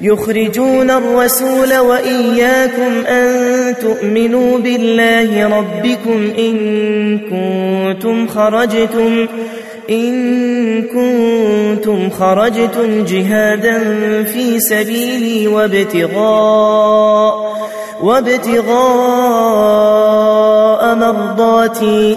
يخرجون الرسول وإياكم أن تؤمنوا بالله ربكم إن كنتم خرجتم إن كنتم خرجتم جهادا في سبيلي وابتغاء وابتغاء مرضاتي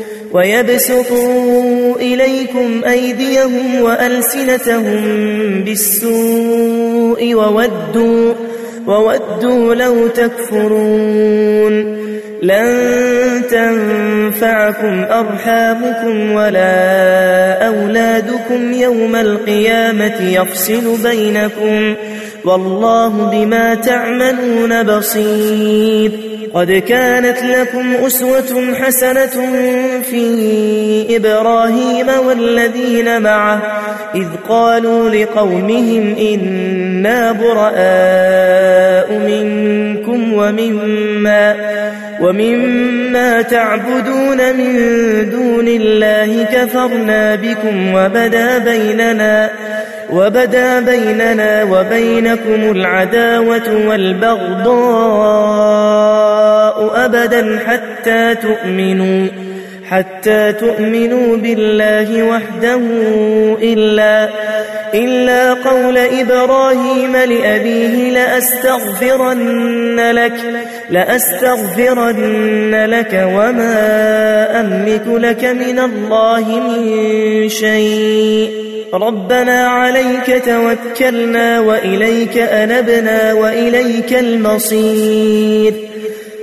ويبسطوا إليكم أيديهم وألسنتهم بالسوء وودوا وودوا لو تكفرون. لن تنفعكم أرحامكم ولا أولادكم يوم القيامة يفصل بينكم. والله بما تعملون بصير. قد كانت لكم أسوة حسنة في إبراهيم والذين معه إذ قالوا لقومهم إنا براء منكم ومما ومما تعبدون من دون الله كفرنا بكم وبدا بيننا. وبدا بيننا وبينكم العداوة والبغضاء أبدا حتى تؤمنوا. حتى تؤمنوا بالله وحده إلا إلا قول إبراهيم لأبيه لأستغفرن لك لأستغفرن لك وما أملك لك من الله من شيء. ربنا عليك توكلنا وإليك أنبنا وإليك المصير.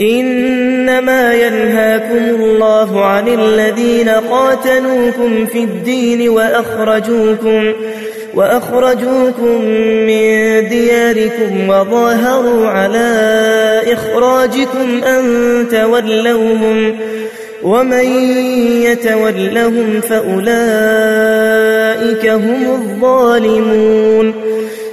إنما ينهاكم الله عن الذين قاتلوكم في الدين وأخرجوكم وأخرجوكم من دياركم وظاهروا على إخراجكم أن تولوهم ومن يتولهم فأولئك هم الظالمون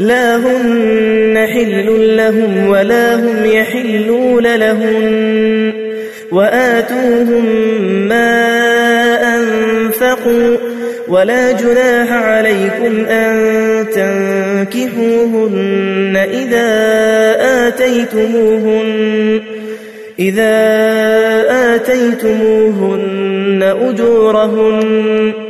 لا هن حل لهم ولا هم يحلون لهن وآتوهم ما أنفقوا ولا جناح عليكم أن تنكحوهن إذا آتيتموهن إذا آتيتموهن أجورهن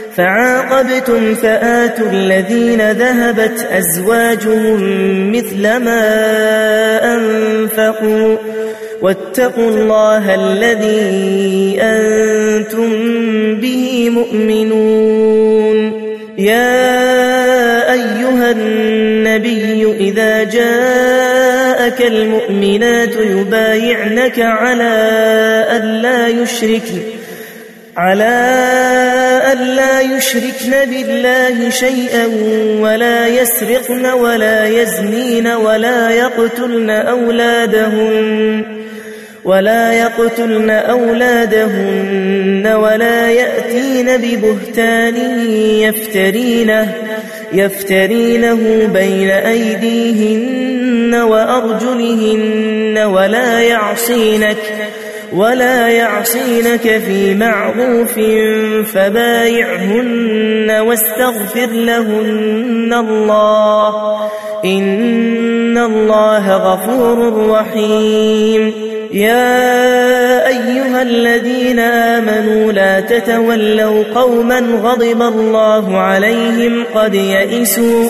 فعاقبتم فآتوا الذين ذهبت أزواجهم مثل ما أنفقوا واتقوا الله الذي أنتم به مؤمنون. يا أيها النبي إذا جاءك المؤمنات يبايعنك على أن لا يشركن على ألا يشركن بالله شيئا ولا يسرقن ولا يزنين ولا يقتلن أولادهن ولا يقتلن أولادهن ولا يأتين ببهتان يفترينه يفترينه بين أيديهن وأرجلهن ولا يعصينك ولا يعصينك في معروف فبايعهن واستغفر لهن الله. إن الله غفور رحيم. يا أيها الذين آمنوا لا تتولوا قوما غضب الله عليهم قد يئسوا